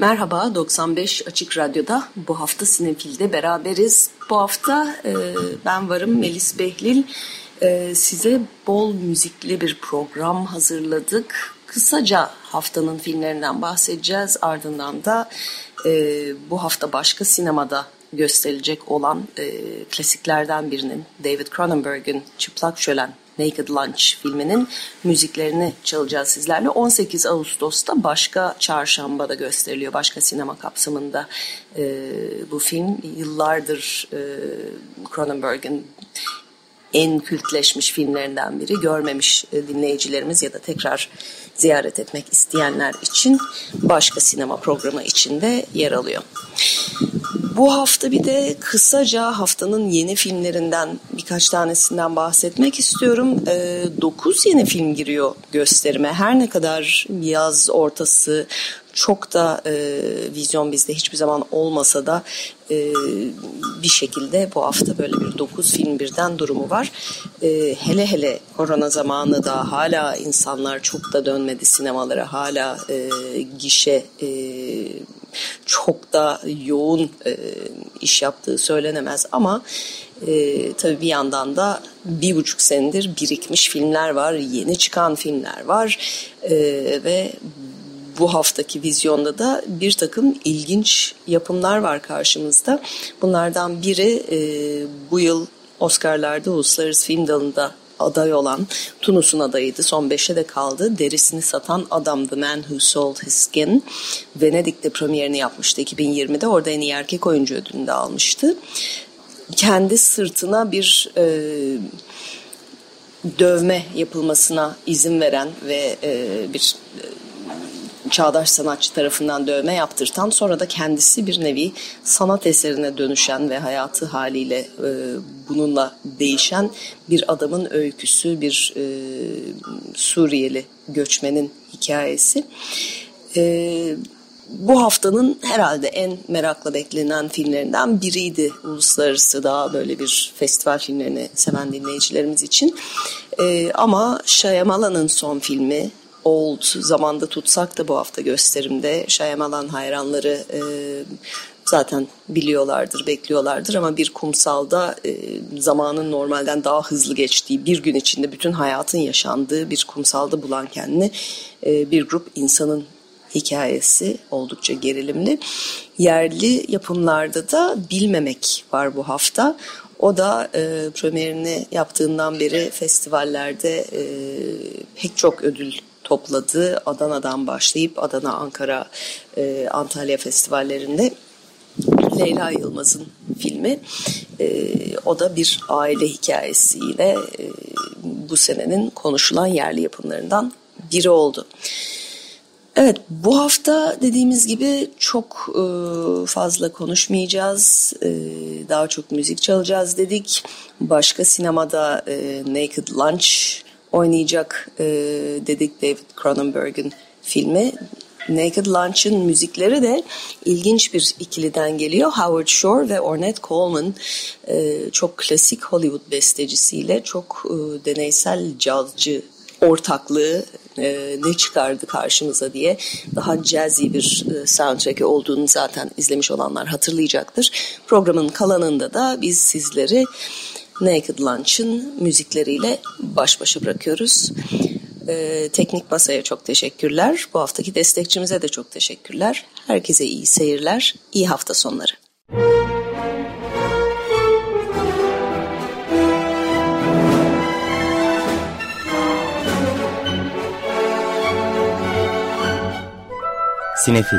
Merhaba 95 Açık Radyo'da bu hafta Sinefil'de beraberiz. Bu hafta e, ben varım Melis Behlil. E, size bol müzikli bir program hazırladık. Kısaca haftanın filmlerinden bahsedeceğiz. Ardından da e, bu hafta başka sinemada gösterilecek olan e, klasiklerden birinin David Cronenberg'in Çıplak Şölen Naked Lunch filminin müziklerini çalacağız sizlerle. 18 Ağustos'ta başka çarşambada gösteriliyor. Başka sinema kapsamında e, bu film yıllardır e, Cronenberg'in en kültleşmiş filmlerinden biri. Görmemiş e, dinleyicilerimiz ya da tekrar ziyaret etmek isteyenler için başka sinema programı içinde yer alıyor. Bu hafta bir de kısaca haftanın yeni filmlerinden birkaç tanesinden bahsetmek istiyorum. E, 9 yeni film giriyor gösterime. Her ne kadar yaz ortası çok da e, vizyon bizde hiçbir zaman olmasa da e, bir şekilde bu hafta böyle bir 9 film birden durumu var. E, hele hele korona zamanı da hala insanlar çok da dönmedi sinemalara. Hala e, gişe e, çok da yoğun e, iş yaptığı söylenemez ama e, tabii bir yandan da bir buçuk senedir birikmiş filmler var, yeni çıkan filmler var e, ve bu haftaki vizyonda da bir takım ilginç yapımlar var karşımızda. Bunlardan biri e, bu yıl Oscar'larda Uluslararası Film Dalı'nda aday olan Tunus'un adayıydı. Son beşe de kaldı. Derisini satan adam The Man Who Sold His Skin. Venedik'te premierini yapmıştı 2020'de. Orada en iyi erkek oyuncu ödülünü de almıştı. Kendi sırtına bir e, dövme yapılmasına izin veren ve e, bir e, çağdaş sanatçı tarafından dövme yaptırtan sonra da kendisi bir nevi sanat eserine dönüşen ve hayatı haliyle e, bununla değişen bir adamın öyküsü, bir e, Suriyeli göçmenin hikayesi. E, bu haftanın herhalde en merakla beklenen filmlerinden biriydi. Uluslararası daha böyle bir festival filmlerini seven dinleyicilerimiz için. Ee, ama Shyamalan'ın son filmi Old zamanda tutsak da bu hafta gösterimde Shyamalan hayranları e, zaten biliyorlardır, bekliyorlardır ama bir kumsalda e, zamanın normalden daha hızlı geçtiği bir gün içinde bütün hayatın yaşandığı bir kumsalda bulan kendini e, bir grup insanın hikayesi oldukça gerilimli. Yerli yapımlarda da bilmemek var bu hafta. O da e, premierini yaptığından beri festivallerde e, pek çok ödül topladı. Adana'dan başlayıp Adana, Ankara, e, Antalya festivallerinde Leyla Yılmaz'ın filmi. E, o da bir aile hikayesiyle e, bu senenin konuşulan yerli yapımlarından biri oldu. Evet bu hafta dediğimiz gibi çok e, fazla konuşmayacağız. E, daha çok müzik çalacağız dedik. Başka sinemada e, Naked Lunch oynayacak e, dedik David Cronenberg'in filmi. Naked Lunch'ın müzikleri de ilginç bir ikiliden geliyor. Howard Shore ve Ornette Coleman e, çok klasik Hollywood bestecisiyle çok e, deneysel cazcı ortaklığı e, ne çıkardı karşımıza diye daha jazzy bir e, soundtrack'i olduğunu zaten izlemiş olanlar hatırlayacaktır. Programın kalanında da biz sizleri Naked Lunch'ın müzikleriyle baş başa bırakıyoruz. Ee, teknik masaya çok teşekkürler. Bu haftaki destekçimize de çok teşekkürler. Herkese iyi seyirler, iyi hafta sonları. Sinefil